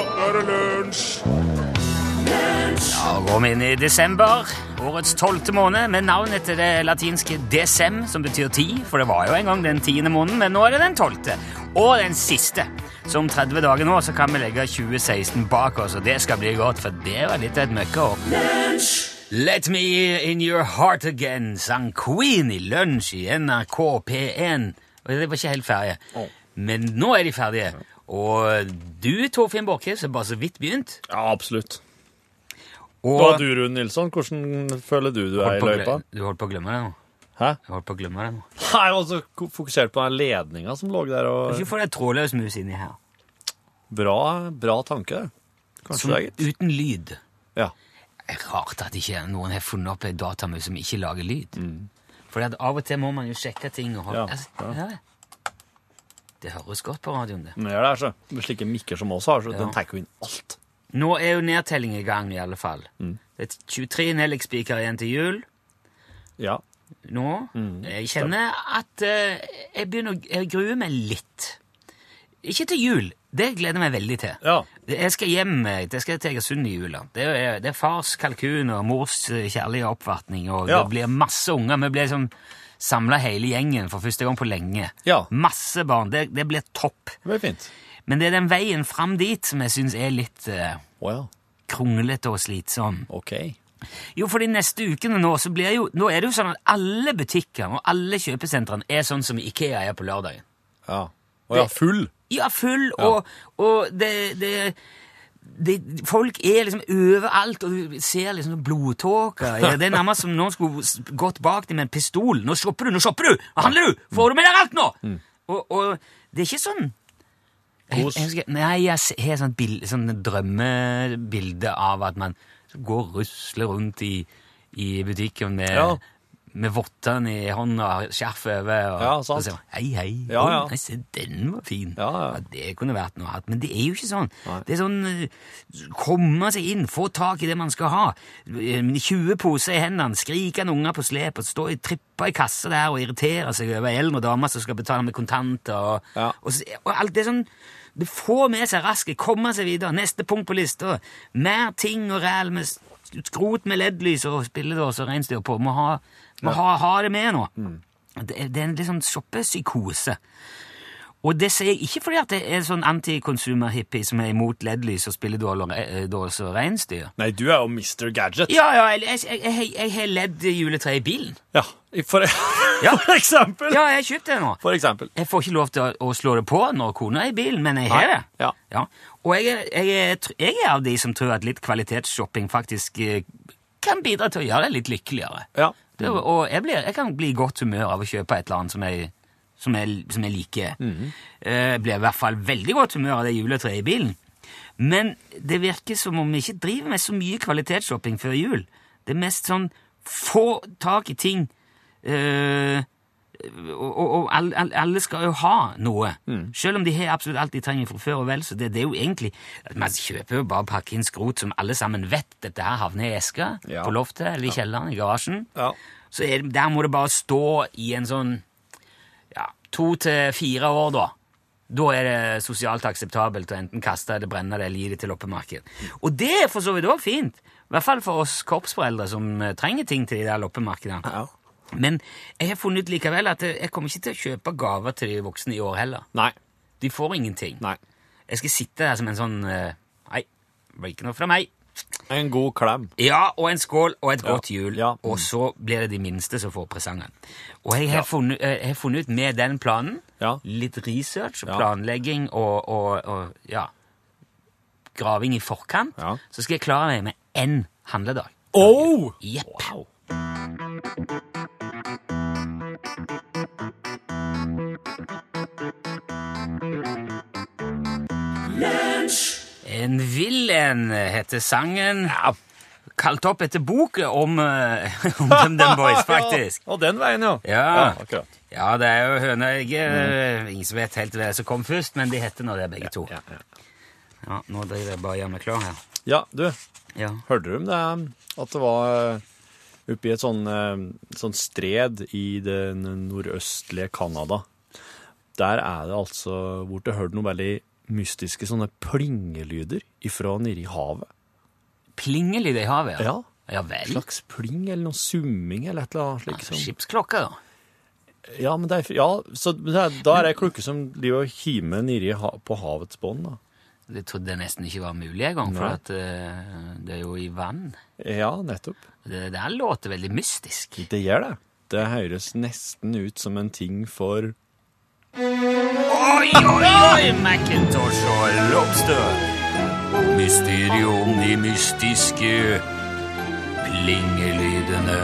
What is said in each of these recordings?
nå er det lunsj! Ja, går vi inn i desember, årets tolvte måned, med navn etter det latinske decem, som betyr ti, for det var jo en gang den tiende måneden, men nå er det den tolvte. Og den siste. Så om 30 dager nå så kan vi legge 2016 bak oss, og det skal bli godt, for det var litt av et møkkaår. Let me in your heart again, sang Queen i lunsj i NRK P1. Og det var ikke helt ferdig. Men nå er de ferdige. Og du, Torfinn Borchhus, er bare så vidt begynt. Ja, absolutt. Og du, Rune Nilsson, hvordan føler du du er i løypa? Du holdt på å glemme det nå. Hæ? Jeg holdt på å glemme det nå. Nei, og så fokusert på den ledninga som lå der, og Ikke få deg trådløs mus inni her. bra, bra tanke. Kanskje Som, det gitt. uten lyd. Ja. Det er rart at ikke noen har funnet opp ei datamus som ikke lager lyd. Mm. For av og til må man jo sjekke ting og holde Ja, altså, ja. Ja. Det høres godt på radioen, det. Men det det, så. Med slike mikker som oss har, så Ja. den tar jo inn alt. Nå er jo nedtelling i gang, i alle fall. Mm. Det er 23 Nellik-spiker igjen til jul. Ja. nå. Mm, jeg kjenner at uh, jeg begynner å jeg gruer meg litt. Ikke til jul. Det gleder jeg meg veldig til. Ja. Jeg skal hjem eh, jeg skal til Egersund i jula. Det er, det er fars kalkun og mors eh, kjærlige oppvartning, og Ja. det blir masse unger. Vi blir liksom samla hele gjengen for første gang på lenge. Ja. Masse barn. Det, det blir topp. Det blir fint. Men det er den veien fram dit som jeg syns er litt uh, well. kronglete og slitsom. Ok. Jo, for de neste ukene nå, så blir jo, nå er det jo sånn at alle butikker og alle kjøpesentrene er sånn som Ikea er på lørdagen. Ja. Og ja, full. Ja, full, og, og det, det, det Folk er liksom overalt, og du ser liksom blodtåker. Ja, det er nærmest som noen skulle gått bak dem med en pistol. 'Nå shopper du, nå shopper du! Nå handler du! Får du med deg alt nå?' Og, og det er ikke sånn jeg, jeg husker, Nei, jeg har sånn, bil, sånn drømmebilde av at man går og rusler rundt i, i butikken med, Ja. Med vottene i hånda og skjerf over. Og, Ja, sant. og så, hei, hei. Ja, ja. Å, nei, se, den var fin. Ja, ja. det kunne vært noe annet. Men det er jo ikke sånn. Nei. Det er sånn eh, komme seg inn, få tak i det man skal ha. Eh, 20 poser i hendene, skrikende unger på slep, og stå i trippa i kassa der og irritere seg over eldre damer som skal betale med kontanter. Og, Ja. og, og alt det sånn Det får med seg raskt, komme seg videre. Neste punkt på lista. Mer ting og ræl med skrot med LED-lys og spilledås og reinsdyr på. Må ha, må ha, ha det med nå. Det, er- det er en litt sånn shoppepsykose. Og det sier jeg ikke fordi at jeg er sånn antikonsumer-hippie som er imot LED-lys og spilledås og reinsdyr. Nei, du er jo Mr. Gadget. Ja, ja, jeg, har LED-juletre i bilen. Ja, for, Ja. for eksempel. Ja, jeg har kjøpt det nå. For eksempel. Jeg får ikke lov til å, å slå det på når kona er i bilen, men jeg har det. Ja. Og jeg, jeg, jeg er av de som tror at litt kvalitetsshopping faktisk eh, kan bidra til å gjøre deg litt lykkeligere. Ja. Det, og jeg, blir, jeg kan bli i godt humør av å kjøpe et eller annet som jeg, som jeg, som jeg liker. Mhm. Eh, Jeg blir i hvert fall veldig godt humør av det juletreet i bilen. Men det virker som om vi ikke driver med så mye kvalitetsshopping før jul. Det er mest sånn få tak i ting. eh, og, og, og alle, alle- skal jo ha noe. Mm. Selv om de har absolutt alt de trenger fra før og vel, så det, det er jo egentlig Man kjøper jo bare pakke inn skrot som alle sammen vet dette her havner i eska Ja. på loftet eller i kjelleren i garasjen. Ja. Så er der må det bare stå i en sånn to til fire år, da. Da er det sosialt akseptabelt å enten kaste det, brenne det eller gi det til loppemarked. Og det er for så vidt òg fint. I hvert fall for oss korpsforeldre som eh, trenger ting til de der loppemarkedene. Ja. Men jeg har funnet ut likevel at jeg jeg kommer ikke til å kjøpe gaver til de voksne i år heller. Nei. De får ingenting. Nei. Jeg skal sitte der som en sånn eh, Nei, det blir ikke noe fra meg. En god klem. Ja, og en skål og et godt jul. ja, mm. Og så blir det de minste som får presangen. Og jeg har, funnet, eh, jeg har funnet ut med den planen, litt research planlegging og, og, og ja, graving i forkant, så skal jeg klare meg med én handledag. Oh! Jepp. Wow. En vill en heter sangen. Kalt opp etter boka om, eh, om DumDum Boys, faktisk. Ja, og den veien, ja. Ja. akkurat. Ja, det er jo høna jeg er Ingen som vet helt hva som kom først, men de heter nå det, begge to. Ja, ja. Ja, Nå driver jeg bare og gjør meg klar her. ja, du, Ja. hørte du om det at det var oppi et sånn, eh, sånn stred i det nordøstlige Canada? Der er det altså borte hørt noe veldig mystiske sånne plingelyder ifra nede i havet. Plingelyder i havet, Ja. Ja En vel. slags pling eller noe summing eller et eller annet slikt. Ja, Skipsklokke, da. Ja, men er, ja, så det er, da er det ei klukke som driver og kimer nedi ha, på havets bånd, da. Det trodde jeg nesten ikke var mulig engang, for at uh, det er jo i vann. Ja, nettopp. Det der låter veldig mystisk. Det gjør det. Det høres nesten ut som en ting for Oi, oi, oi, Macintosh og Lobster. Mysterium i mystiske plingelydene.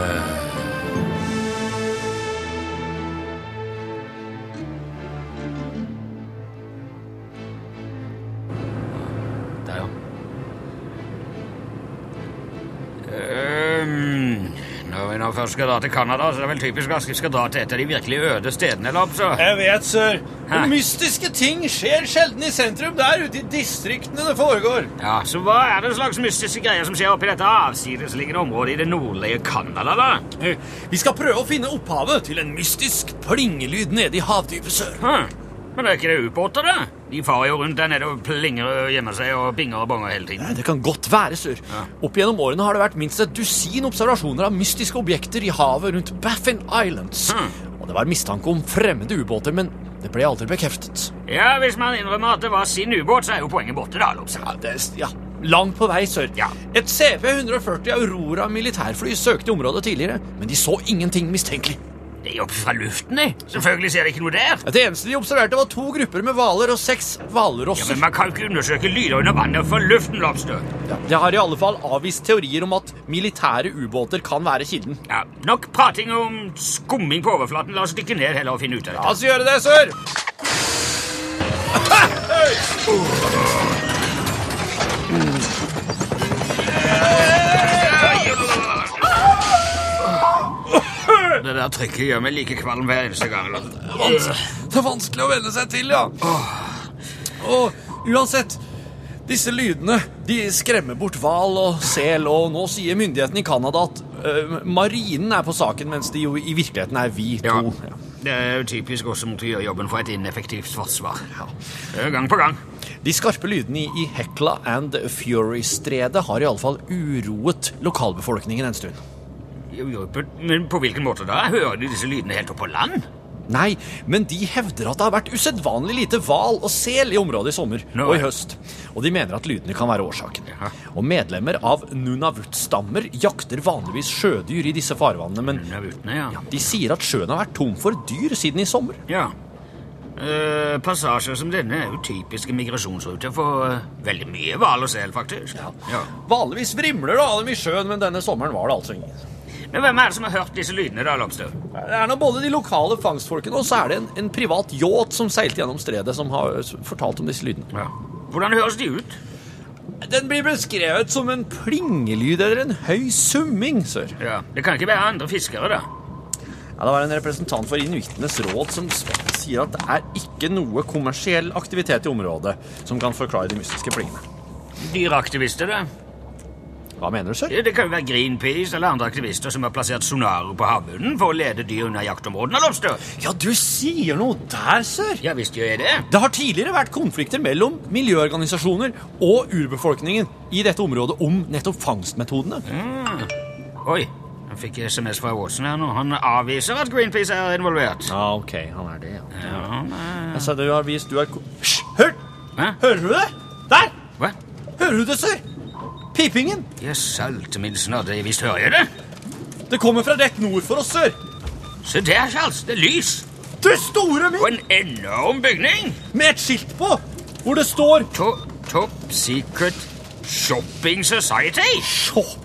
Først skal dra til Canada, så det er vel typisk at vi skal dra til et av de virkelig øde stedene, Lobster. Jeg vet, sir. Hæ? Mystiske ting skjer sjelden i sentrum. Det er ute i distriktene det foregår. Ja, Så hva er det slags mystiske greier som skjer oppi dette avsidesliggende området i det nordlige Canada, da? Vi skal prøve å finne opphavet til en mystisk plingelyd nede i havdypet sør. Hm. Men det er ikke det ubåter, da? De farer jo rundt der nede og plinger og gjemmer seg og binger og bonger hele tiden. Det kan godt være, sir. Opp gjennom årene har det vært minst et dusin observasjoner av mystiske objekter i havet rundt Baffin Islands. Hm. Og det var mistanke om fremmede ubåter, men det ble aldri bekreftet. Ja, Hvis man innrømmer at det var sin ubåt, så er jo poenget borte, da. Ja, det ja, langt på vei, sør. Ja. Et CP-140 Aurora militærfly søkte området tidligere, men de så ingenting mistenkelig. Det er jo fra luften, jeg. Selvfølgelig ser jeg ikke noe der. Det eneste de observerte, var to grupper med hvaler og seks Ja, hvalrosser. Men man kan ikke undersøke lyder under vannet fra luften, Lobster. Ja, det har i alle fall avvist teorier om at militære ubåter kan være kilden. Ja, Nok prating om skumming på overflaten. La oss dykke ned heller og finne ut av det. La oss gjøre det, sør! Det der trykket gjør meg like kvalm hver eneste gang. Det er vanskelig å venne seg til, ja. Og uansett, disse lydene de skremmer bort hval og sel, og nå sier myndighetene i Canada at uh, marinen er på saken, mens de jo i virkeligheten er vi Ja. to. Ja. Det er jo typisk også mot å gjøre jobben for et ineffektivt forsvar. Er Gang på gang. De skarpe lydene i, Hekla and Fury-stredet har i alle fall uroet lokalbefolkningen en stund. Jo, Men på hvilken måte da? Hører de disse lydene helt opp på land? Nei, men de hevder at det har vært usedvanlig lite hval og sel i området i sommer no. og i høst. Og de mener at lydene kan være årsaken. Ja. Og medlemmer av Nunavut-stammer jakter vanligvis sjødyr i disse farvannene, men Nunavutene, ja. de sier at sjøen har vært tom for dyr siden i sommer. ja. Uh, passasjer som denne er jo typiske migrasjonsruter for uh, veldig mye hval og sel, faktisk. Ja. Vanligvis vrimler det av dem i sjøen, men denne sommeren var det altså ingen. Men hvem er det som har hørt disse lydene, da, Lobster? Det er nå både de lokale fangstfolkene, og så er det en, en privat yacht som seilte gjennom stredet, som har fortalt om disse lydene. Ja. Hvordan høres de ut? Den blir beskrevet som en plingelyd eller en høy summing, sør. Ja, Det kan ikke være andre fiskere, da. Ja, det var en representant for inuittenes råd som sier at det er ikke noe kommersiell aktivitet i området som kan forklare de mystiske plingene. Dyreaktivister, da. Hva mener du, sør? Det kan jo være Greenpeace eller andre aktivister som har plassert sonarer på havbunnen for å lede dyr unna jaktområdene, Lobster. Ja, du sier noe der, sør! Ja visst gjør jeg det. Det har tidligere vært konflikter mellom miljøorganisasjoner og urbefolkningen i dette området om nettopp fangstmetodene. Oi, jeg fikk SMS fra Watson her nå. Han avviser at Greenpeace er involvert. Ja, ok, han er det, ja. Ja, nei. Altså, du har vist du er Hysj! Hør! Hæ? Hører du det? Der! Hva? Hører du det, sør? Pipingen! Jeg salte min snadde, visst hører jeg det. Det kommer fra rett nord for oss, sør. Se der, Charles, det er lys. Du store min! Og en enorm bygning. Med et skilt på, hvor det står To Top Secret Shopping Society. Shop.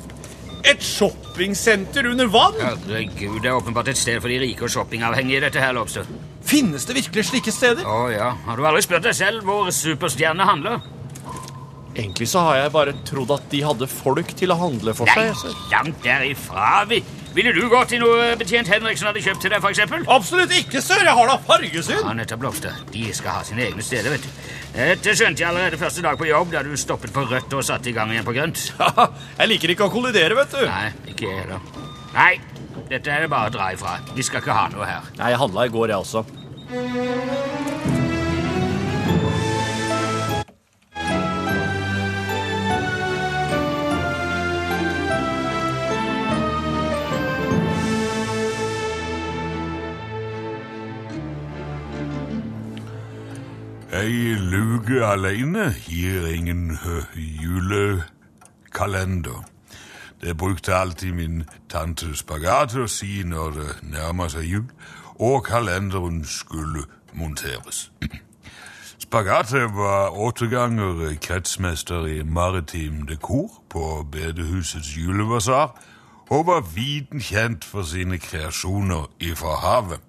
Et shoppingsenter under vann? Herregud, det er åpenbart et sted for de rike og shoppingavhengige, dette her, Lobster. Finnes det virkelig slike steder? Å ja, har du aldri spurt deg selv hvor superstjerne handler? Egentlig så har jeg bare trodd at de hadde folk til å handle for seg. Nei, langt derifra. Vi- Ville du gått til noe betjent Henriksen hadde kjøpt til deg, for eksempel? Absolutt ikke, sør! Jeg har da fargesyn! Ja, nettopp, Lobster. De skal ha sine egne steder, vet du. Dette skjønte jeg allerede første dag på jobb, da du stoppet på rødt og satte i gang igjen på grønt. jeg liker ikke å kollidere, vet du. Nei, ikke jeg heller. Nei, dette er det bare å dra ifra. Vi skal ikke ha noe her. Nei, jeg handla i går, jeg også. Ei luke alene gir ingen julekalender. Det brukte alltid min tante Spagat å si når det nærmer seg jul, og kalenderen skulle monteres. Spagate var åtte ganger kretsmester i maritim dekor på bedehusets julebasar, og var viden kjent for sine kreasjoner ifra havet.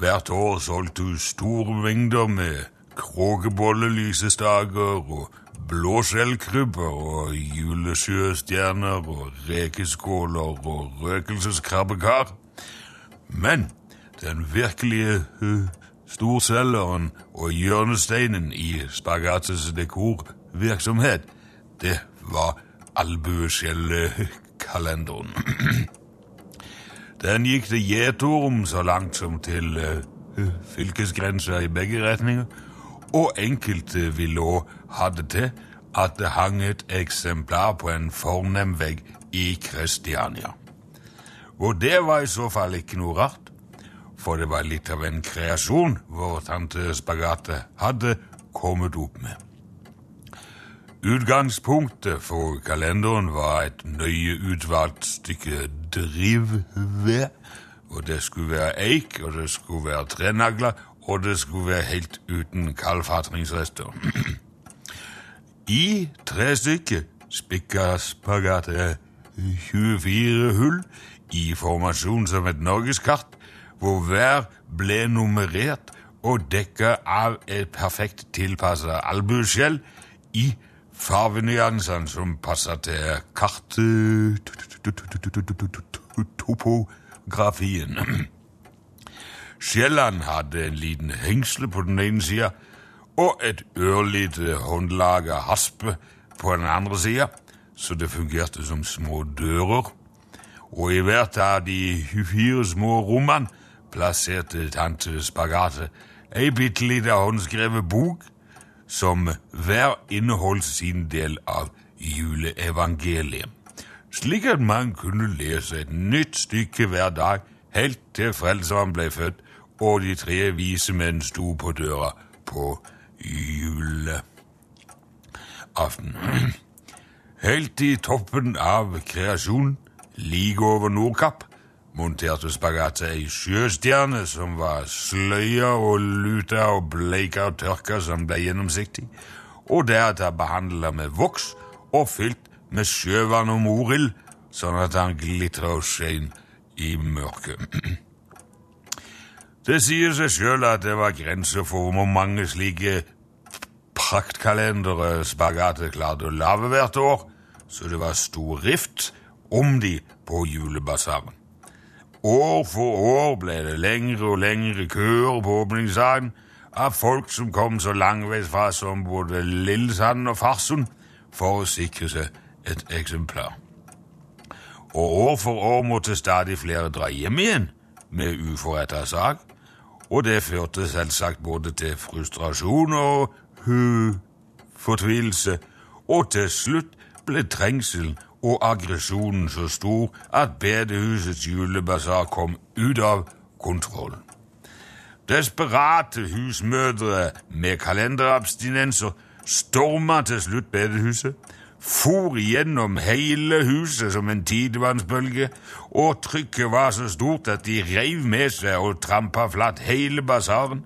Hvert år solgte hun store mengder med kråkebollelysestaker og blåskjellkrybber og julesjøstjerner og rekeskåler og røkelseskrabbekar. Men den virkelige uh, storselgeren og hjørnesteinen i Spagates dekorvirksomhet, det var albueskjellkalenderen. Den gikk til Gjetorum så langt som til uh, fylkesgrensa i begge retninger, og enkelte ville òg ha det til at det hang et eksemplar på en fornem vegg i Kristiania. Og det var i så fall ikke noe rart, for det var litt av en kreasjon vår tante Spagate hadde kommet opp med. Utgangspunktet for kalenderen var et nøye utvalgt stykke drivved. Og det skulle være eik, og det skulle være trenagler, og det skulle være helt uten kaldfatringsrester. I tre stykker spikka Spagate 24 hull i formasjon som et norgeskart, hvor hver ble nummerert og dekka av et perfekt tilpassa albueskjell i farvenyansene som passer til karttopografien. Skjellene hadde en liten hengsle på den ene sida og et ørlite håndlaga haspe på den andre sida, så det fungerte som små dører. Og i hvert av de fire små rommene plasserte tante Spagate ei bitte lita håndskrevet bok som hver inneholdt sin del av juleevangeliet, slik at man kunne lese et nytt stykke hver dag helt til Frelseren ble født og de tre vise menn sto på døra på juleaften. Helt i toppen av kreasjonen, like over Nordkapp, monterte spagatet ei sjøstjerne som var sløya og luta og bleika og tørka som ble gjennomsiktig, og deretter behandla med voks og fylt med sjøvann og morild, sånn at han glitra og skein i mørket. Det sier seg sjøl at det var grenser for hvor mange slike praktkalendere Spagate klarte å lage hvert år, så det var stor rift om de på julebasaren. År for år ble det lengre og lengre køer på åpningsdagen av folk som kom så langveisfra som både Lillesand og Farsund for å sikre seg et eksemplar. Og år for år måtte stadig flere dra hjem igjen med uforretta sak, og det førte selvsagt både til frustrasjon og hu, fortvilelse, og til slutt ble trengselen og aggresjonen så stor at bedehusets julebasar kom ut av kontroll. Desperate husmødre med kalenderabstinenser storma til slutt bedehuset, for gjennom hele huset som en tidevannsbølge, og trykket var så stort at de reiv med seg og trampa flatt hele basaren,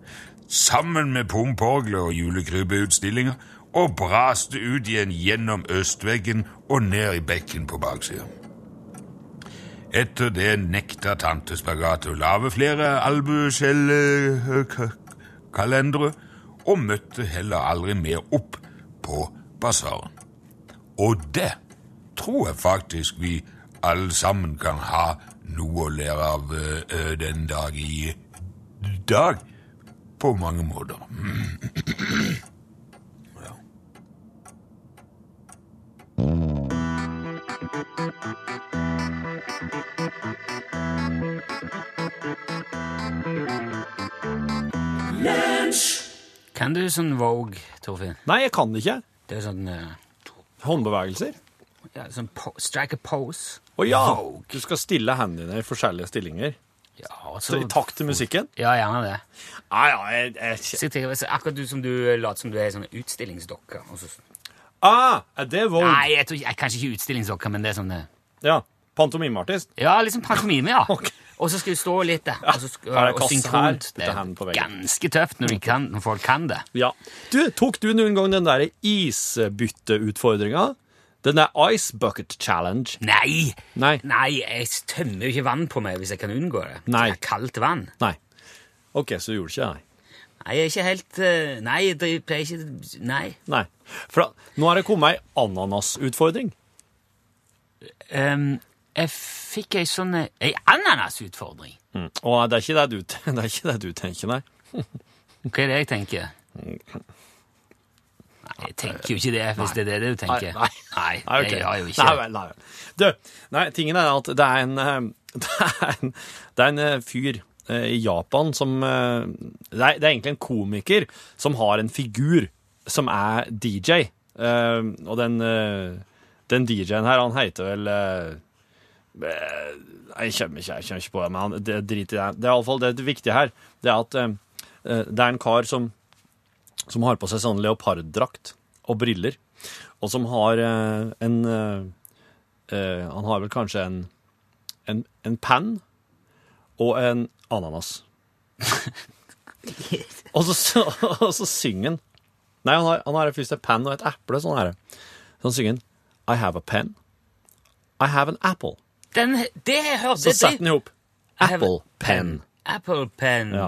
sammen med pumporgler og julekrybeutstillinger, og braste ut igjen gjennom østveggen og ned i bekken på baksida. Etter det nekta tante Spagat å lage flere albueskjellkalendere, og møtte heller aldri mer opp på basaren. Og det tror jeg faktisk vi alle sammen kan ha noe å lære av uh, den dag i dag, på mange måter. Kan du sånn Vogue, Torfinn? Nei, jeg kan det ikke. Det er sånn uh, Håndbevegelser. ja, sånn po strike a pose. Å ja! Vogue. Du skal stille hendene dine i forskjellige stillinger. Ja, og Så så, I takt til musikken? ja, gjerne det. Ah, ja, jeg, jeg, tenker, akkurat du som du later som du er sånn utstillingsdokke. og så- Ah, er det Vogue? Nei, jeg tror jeg, kanskje ikke utstillingsdokke, men det er sånn det. Ja. Pantomimeartist? Ja, liksom pantomime, ja. Ok. Og så skal du stå litt der. og så skal, det og synkront. Det er ganske tøft når, kan, når folk kan det. Ja. Du, tok du noen gang den der isbytteutfordringa? Den der Ice Bucket Challenge? Nei! Nei. Nei, jeg tømmer jo ikke vann på meg hvis jeg kan unngå det. Nei. Det er kaldt vann. Nei. Ok, så du gjorde ikke det? Nei, jeg er ikke helt eh, Nei, jeg driver- pleier ikke Nei. Nei. For nå har det kommet ei ananasutfordring. Um, jeg fikk ei sånn eh, Ei ananasutfordring. Mm. Og det er, det, du, det er ikke det du tenker, nei. Hva er det jeg tenker? Nei, jeg tenker jo ikke det, hvis det er det du tenker. Nei, nei, Nei, ok. nei, gjør jeg jo ikke. Nei nei. Du, nei, tingen er at det er en, eh, det er en, det er en eh, fyr eh, i Japan som eh, det er, det er egentlig en komiker som har en figur som er DJ. Eh, og den, eh, den DJ-en her, han heter vel eh, eh, Jeg kommer ikke, jeg ikke på det, men det, drit i det. Er i alle fall det, viktige her. Det er at eh, eh, det er en kar som som har på seg sånn leoparddrakt og briller, og som har eh, en eh, eh, Han har vel kanskje en, en, en penn og en ananas. og, så, og så synger han Nei, han har, han har først en penn og et eple. sånn her. Så han synger han, I have a pen. I have an apple. Den, det hørte Så setter han i hop. I have a Apple pen. Apple pen. Ja.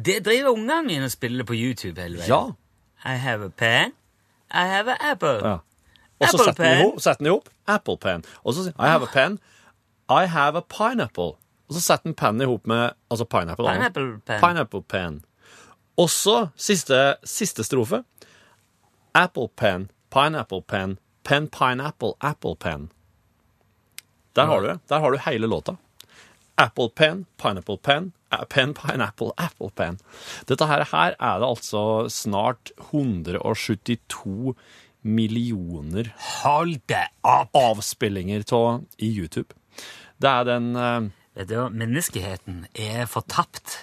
Det driver ungene mine og spiller på YouTube hele veien. Ja. I have a pen. I have an apple. ja. Og så setter han i hop- setter han i hop. Apple pen. Og så sier I have a pen. I have a pineapple. Og så setter han pennen i hop med altså pineapple. Pineapple pen. Pineapple pen. Og så siste, siste strofe. Apple pen, pineapple pen, pen, pineapple, apple pen. Der har du det. Der har du hele låta. Apple pen, pineapple pen, pen, pineapple, apple pen. Dette her, her er det altså snart 172 millioner Hold det opp! avspillinger av i YouTube. Det er den eh, du, menneskeheten er fortapt.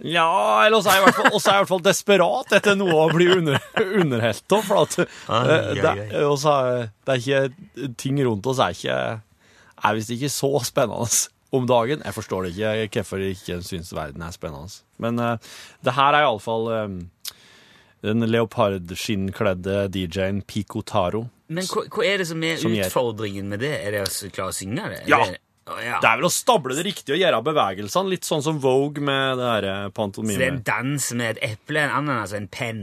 Ja, eller også er jeg i hvert fall, er desperat etter noe å bli under, underholdt av. For at eh, Ai, ai, det, ai. også er, det er ikke Ting rundt oss er ikke er visst ikke så spennende om dagen. Jeg forstår det ikke hvorfor jeg ikke syns verden er spennende. Men uh, det her er iallfall um, den leopardskinnkledde DJ-en Pico Taro. Men hva, hva er det som er Som utfordringen med det? Er det å klare å synge det? Ja. Ja. Det er vel å stable det riktig og gjøre bevegelsene, litt sånn som Vogue med det her pantomime. Så det er en dans med et eple, en ananas og en penn.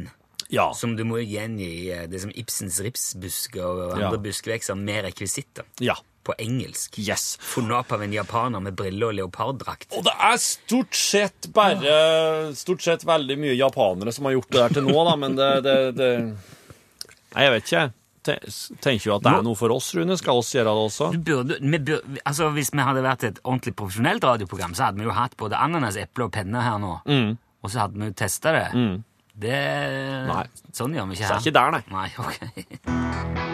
Ja. Som du må gjengi eh, det som Ibsens ripsbusker og andre Ja. buskvekster med rekvisitter. ja. På engelsk. Yes. Funnet opp av en japaner med briller og leoparddrakt. Og det er stort sett bare Stort sett veldig mye japanere som har gjort det der til nå, da, men det, det, det Nei, jeg vet ikke. Te- Tenker jo at det er noe for oss, Rune. Skal oss gjøre det også? Du burde, vi burde, altså Hvis vi hadde vært et ordentlig profesjonelt radioprogram, så hadde vi jo hatt både ananas, eple og penne her nå. Og så hadde vi jo testa det. Det Nei. Sånn gjør vi ikke Så her. er ikke der, nei. Nei, ok.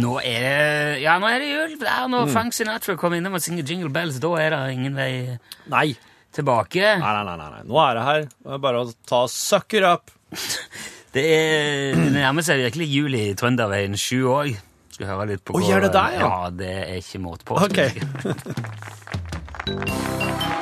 Nå er det Ja, nå er det jul. Er når Frank Sinatra kommer innom og synger Jingle Bells, da er det ingen vei Nei. tilbake. Nei, nei, nei, nei. Nå er det her. Det er bare å ta sucker up. Det er det nærmer seg virkelig jul i Trønderveien 7 òg. Skal høre litt på Å, gjør det der, ja? Ja, det er ikke måte på. Ok.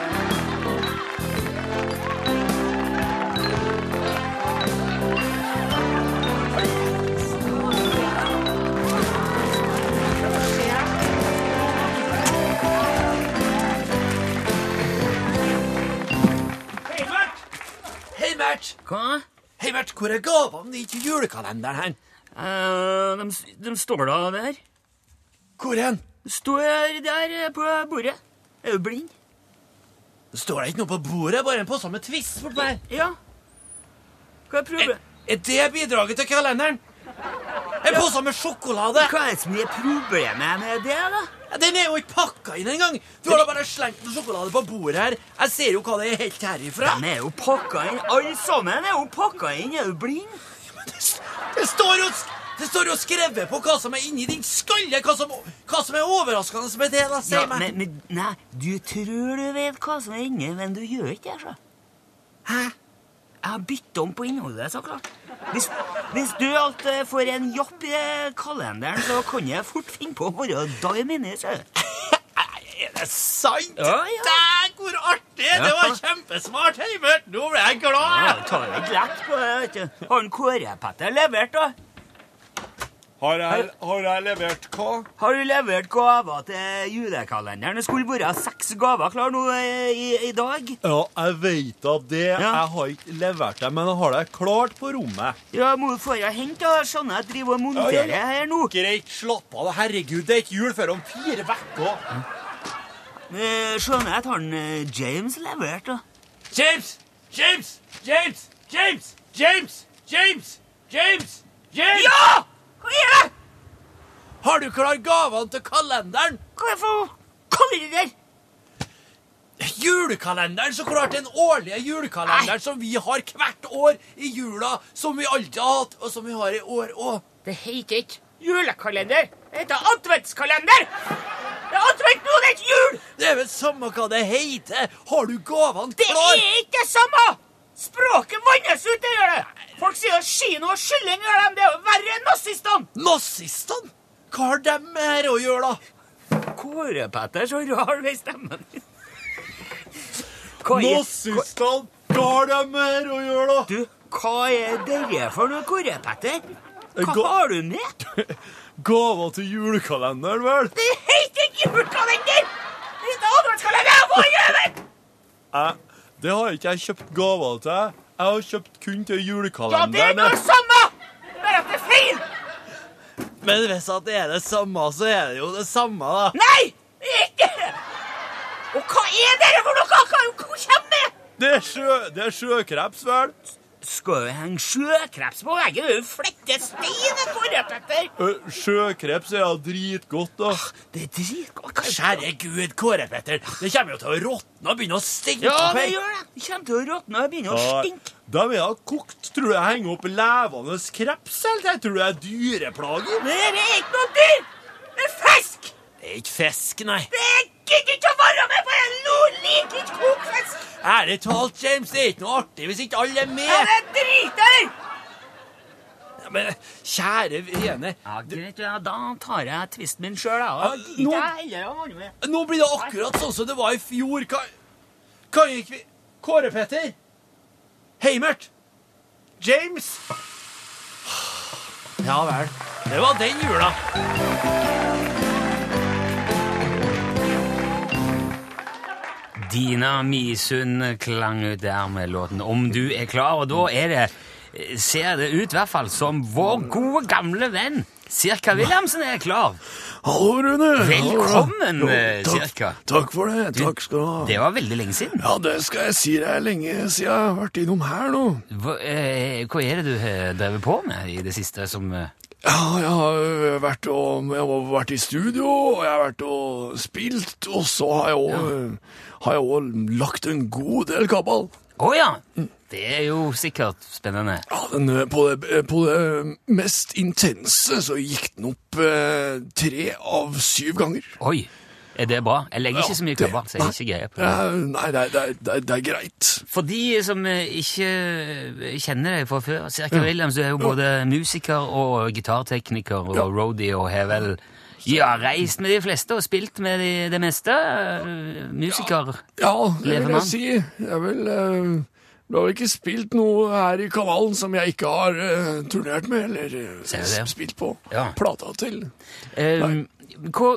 Mert! Hva? Hei, Bert, hvor er gavene i til julekalenderen hen? Eh, de, de står da der. Hvor hen? Står der eh, på bordet. Er du blind? Står da ikke noe på bordet? Bare en pose med Twist bort der. Ja. Hva er Er, problemet? er det bidraget til kalenderen? En pose med sjokolade? Hva er det som er problemet med det, da? Ja, Den er jo ikke pakka inn engang! Du har da bare slengt noe sjokolade på bordet her. Jeg ser jo hva det er helt herifra. De er jo pakka inn. Alle sammen er jo pakka inn. Er du blind? Det, Det står jo, det står jo skrevet på hva som er inni din skalle, hva som, hva som er overraskende med det. da, si Ja, meg. men, men, nei, du tror du vet hva som er inni, men du gjør ikke det. Hæ? Jeg har byttet om på innholdet, så klart. Hvis, hvis du alt eh, får en jobb i kalenderen, så kan jeg fort finne på å være dime inni, så. Er det sant? Ja, ja. Dæg, hvor artig! Det var kjempesmart, Heimert. Nå ble jeg glad. Ja, ta litt lett på det, vet du. Har Kåre-Petter levert, da? Har jeg, har jeg levert hva? Har du levert gaver til julekalenderen? Det skulle være seks gaver klar nå eh, i, i dag. Ja, jeg vet da det. Ja. Jeg har ikke levert det, men jeg har det klart på rommet. Ja, må du få deg hente, da. Skjønner jeg driver og monterer Ja, her nå. Greit, slapp av. Herregud, det er ikke jul før om fire uker. Eh, Skjønner jeg at han eh, James leverte, da. James! James! James! James! James! James! James! James! Ja! Hva er det? Har du klar gavene til kalenderen? Hva er det for kalender? Julekalenderen, så klart den årlige julekalenderen som vi har hvert år i jula, som vi alltid har hatt, og som vi har i år òg. Det heter ikke julekalender. Det heter adventskalender. Det er advent nå, det er ikke jul! Det er vel samme hva det heter. Har du gavene Det er ikke det samme! Språket vannes ut, det gjør det. Folk sier kino og kylling gjør dem. Det er jo verre enn nazistene. Nazistene? Hva har de med her å gjøre, da? Kåre-Petter, så rar ved stemmen. din. Nazistene? Hva har de med her å gjøre, da? du, hva er dere for noe, Kåre-Petter? Hva Gå- har du med? Gaver til julekalenderen, vel? Det heter ikke julekalender! Det heter adventskalender! Hva gjør vi? Det har ikke jeg kjøpt gaver til. Jeg har kjøpt kun til julekalenderen. Ja, det er noe samme! Bare at det er feil! Men hvis at det er det samme, så er det jo det samme, da. Nei! Ikke! Og hva er dere for noe? Hva, hva kommer det? Det er, sjø, det er sjøkreps, vel? Skal vi henge sjøkreps på veggen? Det er jo flette stein, Kåre-Petter. Sjøkreps er jo dritgodt, da. Det er dritgodt. Kjære Gud, Kåre Petter. Det kommer jo til å råtne og begynne å stinke Ja, det gjør det. Det kommer til å råtne og begynne å Ja, stinke. De er da kokt. Tror du jeg henger opp levende kreps? Eller jeg tror det er dyreplager? Det er ikke noe dyr! Det er fisk! Det er ikke fisk, nei. Det gidder ikke å være med på en ikke kokfisk! Ærlig talt, James, det er ikke noe artig hvis ikke alle er med. Ja, det driter jeg! Ja, men kjære vene, Ja, greit, ja, da tar jeg tvisten min sjøl, jeg. Med. nå blir det akkurat sånn som det var i fjor. Kan, kan ikke vi Kåre Petter? Heimert? James? Ja vel. Det var den jula. Dina Misund klang ut der med låten 'Om du er klar', og da er det Ser det ut i hvert fall som vår gode, gamle venn Sirka Wilhelmsen er klar. Hallo, Rune. Velkommen, eh, takk, Cirka. Takk for det. Takk skal du ha. Det var veldig lenge siden. Ja, det skal jeg si. Det er lenge siden jeg har vært innom her nå. Hva, eh, hva er det du har drevet på med i det siste som eh, Ja, jeg har vært, og, jeg har vært i studio, og jeg har vært og spilt, og så har jeg òg ja. lagt en god del kabal. Å ja! Det er jo sikkert spennende. Ja, den, på, det, på det mest intense så gikk den opp eh, tre av syv ganger. Oi, er det bra? Jeg legger ikke så mye det- så jeg har ikke greie på det. Ja, nei, det, er- det, er- det, er- er greit. For de som eh, ikke eh, kjenner deg fra før, Sirka Williams, du er jo både musiker og gitartekniker og roadie og har vel ja, reist med de fleste og spilt med de, det meste. eh, Musiker. Ja, det vil jeg si. Jeg vil uh, Du har vel ikke spilt noe her i kanalen som jeg ikke har uh, turnert med, eller spilt på Ja. plata til. Um, hva,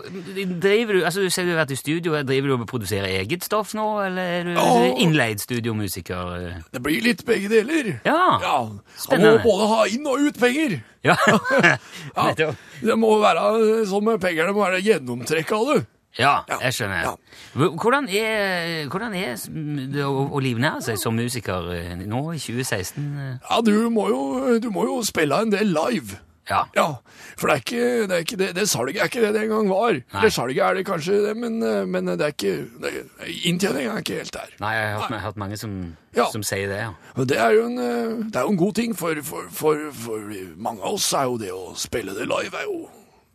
driver du, altså Du sier du har vært i studio. Driver du og produserer eget stoff nå, eller er du oh, innleid studiomusiker? Det blir litt begge deler. Ja, Ja, Han må både ha inn og ut penger. Ja. Ja, det må være sånn med penger, det må være gjennomtrekk av det. Ja, jeg skjønner. ja. Hvordan er, hvordan er det å, å livnære seg som musiker eh, nå i 2016? eh? Ja, du må jo, du må jo spille en del live. Ja. Ja, for det er ikke det, er ikke det, det salget er ikke det det en gang var. Det salget er det kanskje det, men, eh, men det er ikke det er, er ikke helt der. Nei, jeg har hørt, jeg har hørt mange som, Ja. som sier det, ja. Og det er jo en, eh, det er jo en god ting, for, for, for, for mange av oss er jo det å spille det live er jo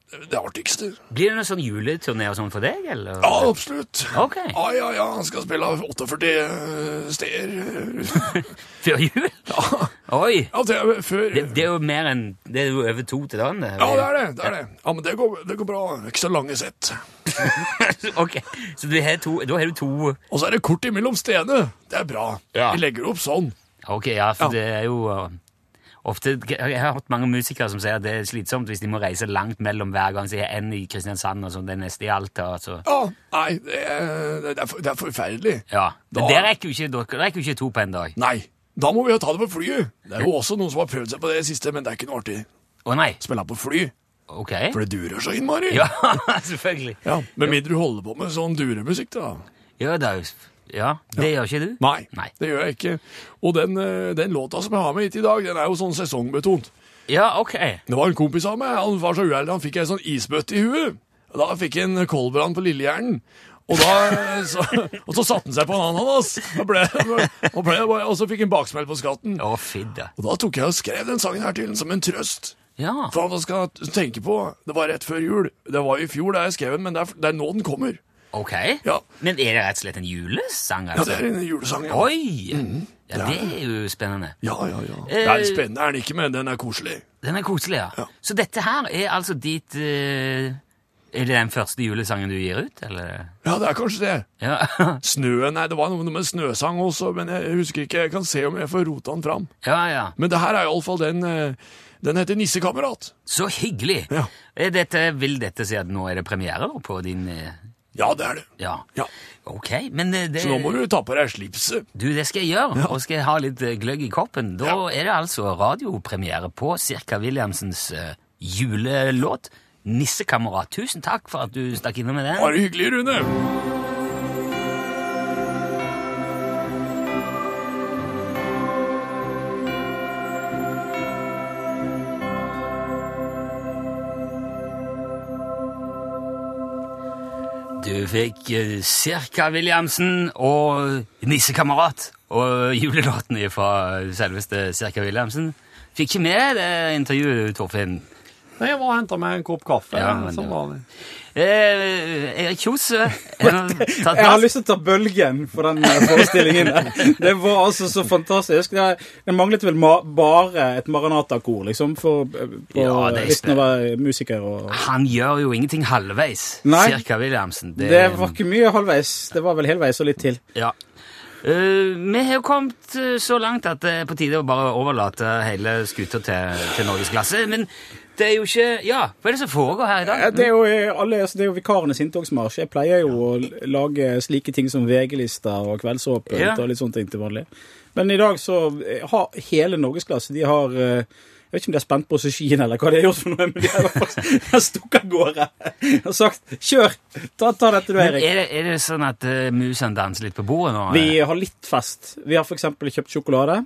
det artigste. Blir det noen sånn juleturné og sånn for deg, eller? Ja, absolutt. Ok. Ja, ja, ja, han skal spille 48 eh, steder. Før jul? Ja, Oi! ja det er før Det, det er jo mer enn Det er jo over to til dagen, det. Ja, det er det. det er det. Ja, Men det går, det går bra. Ikke så lange sett. ok, så du har to, da har du to Og så er det kort imellom stedene. Det er bra. Ja. Vi legger opp sånn. Ok, ja, for det er jo uh, ofte Jeg har hørt mange musikere som sier at det er slitsomt hvis de må reise langt mellom hver gang. Så jeg er en i Kristiansand og sånn, den neste i Alta. Altså. Ja, nei, det er, det er, for, det er forferdelig. Ja, Men det rekker jo ikke, rekker ikke to på en dag. Nei, da må vi jo ta det på flyet. Det er jo også noen som har prøvd seg på det siste, men det er ikke noe artig. Å nei. Spille på fly, Ok. for det durer så innmari. Ja, selvfølgelig. Ja, Med mindre du holder på med sånn duremusikk, da. Ja, det er jo Ja, det gjør ikke du? Nei, Nei. det gjør jeg ikke. Og den, eh, den låta som jeg har med hit i dag, den er jo sånn sesongbetont. Ja, ok. Det var en kompis av meg, han var så uheldig, han fikk ei sånn isbøtte i huet. Da fikk han koldbrann på lillehjernen. Og, da, så, og så satte han seg på en ananas, og, ble, og, ble, og så fikk han baksmell på skatten. Å. Og da tok jeg og skrev den sangen her til ham som en trøst. Ja. For han skal tenke på, det var rett før jul. Det var i fjor da jeg skrev den, men det er, det er nå den kommer. Ok. Ja. Men er det rett og slett en julesang, Ja, altså? det er en julesang, ja. Oi! Ja, det er jo spennende. Ja, ja, ja. Eh, Det er spennende er den ikke, men den er koselig. Den er koselig, ja. Ja. Så dette her er altså ditt uh, Er det den første julesangen du gir ut, eller? Ja, det er kanskje det. Ja. Snøen, nei, det var noe med snøsang også, men jeg husker ikke, jeg kan se om jeg får rota den fram. ja, ja. Men det her er iallfall den uh, Den heter Nissekamerat. Så hyggelig! Ja. Dette, vil dette si at nå er det premiere på din eh, Ja, det er det. Ja. Ja. Ok, men eh, det Så nå må du ta på deg slipset. Du, det skal jeg gjøre, og skal jeg ha litt eh, gløgg i koppen. Da Ja. er det altså radiopremiere på Cirka Williamsens eh, julelåt 'Nissekamerat'. Tusen takk for at du stakk innom med den. Bare hyggelig, Rune. Fikk eh, Cirka Williamsen og Nissekamerat og julelåten fra selveste Cirka Williamsen. Fikk ikke med det intervjuet, Torfinn. Nei, jeg var og henta meg en kopp kaffe. Ja, men som det var- vanlig. Eh, Erik Kjos, eh, Jeg har lyst til å ta bølgen for den eh, forestillingen. Det var altså så fantastisk. Det, det manglet vel ma bare et Maranata-kor, liksom, for, på Ja, det er listen å være musiker. Og... Han gjør jo ingenting halvveis, Nei. Cirka Williamsen. Det var ikke mye halvveis. Det var vel helveis og litt til. Ja. Uh, vi har jo kommet så langt at det er på tide å bare overlate hele skuta til, til norgesklasse. Men det er jo ikke Ja, hva er det som foregår her i dag? Det er jo, eh, alle, altså, det er jo vikarenes inntogsmarsj. Jeg pleier jo å lage slike ting som VG-lister og Kveldsåpent Ja. og litt sånne ting til vanlig. Men i dag så eh, har hele norgesklasse De har eh, Jeg vet ikke om de er spent på skien eller hva de har gjort for noe, men de har i hvert fall stukket av gårde og sagt 'kjør', ta, ta dette du, Erik. er, det, er det sånn at uh, musene danser litt på bordet nå? Vi har litt fest. Vi har f.eks. kjøpt sjokolade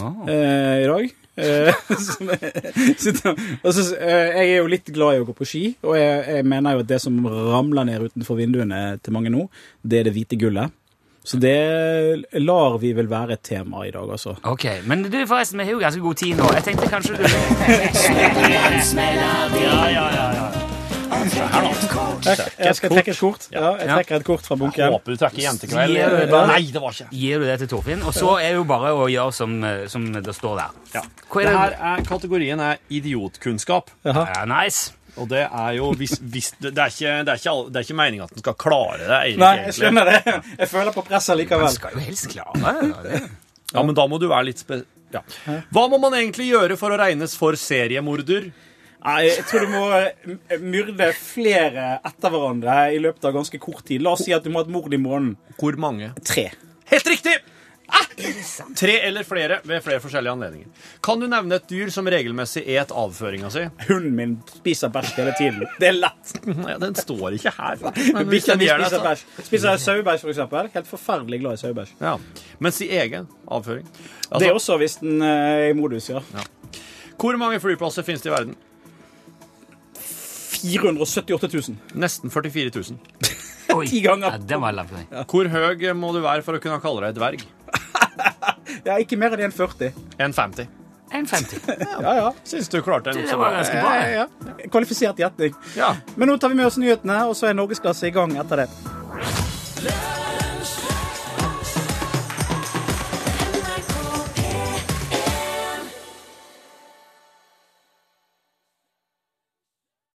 oh. uh, i dag. Eh, som jeg, og så, eh, jeg er jo litt glad i å gå på ski, og jeg, jeg mener jo at det som ramler ned utenfor vinduene til mange nå, det er det hvite gullet. Så det lar vi vel være et tema i dag, altså. Ok, Men du, forresten, vi har jo ganske god tid nå. Jeg tenkte kanskje du Jeg skal trekke et kort. Ja, jeg trekker et kort fra bunken. Håper du trekker jentekveld. Nei, det var ikke. Gir du det til Torfinn? Og så er det jo bare å gjøre som, eh, som det står der. Ja. Er Det er her er, kategorien er idiotkunnskap. Ja, nice. Og det er jo hvis, hvis, det, er ikke, det, er ikke, det er ikke meningen at den skal klare det, Eirik. Nei, jeg skjønner det. Jeg føler på presset Man likevel. skal jo helst klare det. Ja, men da må du være litt spe... Ja. Hva må man egentlig gjøre for å regnes for seriemorder? Nei, jeg tror du må eh, myrde flere etter hverandre i løpet av ganske kort tid. La oss si at du må ha et mord i måneden. Hvor mange? Tre. Helt riktig! Tre eller flere ved flere forskjellige anledninger. Kan du nevne et dyr som regelmessig et avføringa si? Hunden min spiser bæsj hele tiden. Det er lett. Ja, den står ikke her. men Bikkja mi spiser bæsj. Spiser sauebæsj, for eksempel. Helt forferdelig glad i sauebæsj. Ja. Mens i egen avføring Det er altså, også hvis den eh, er i modus, ja. Hvor mange flyplasser finnes det i verden? 478 000. Nesten 44 000. Oi, Ti ganger. Ja, det var langt. Hvor høy må du være for å kunne kalle deg dverg? Ja, ikke mer enn 1,40. 1,50. 1,50. Ja, ja. Syns du klarte det. Det var ganske bra? bra. ja, ja. Kvalifisert gjetning. Ja. Men nå tar vi med oss nyhetene, og så er norgesklasse i gang etter det.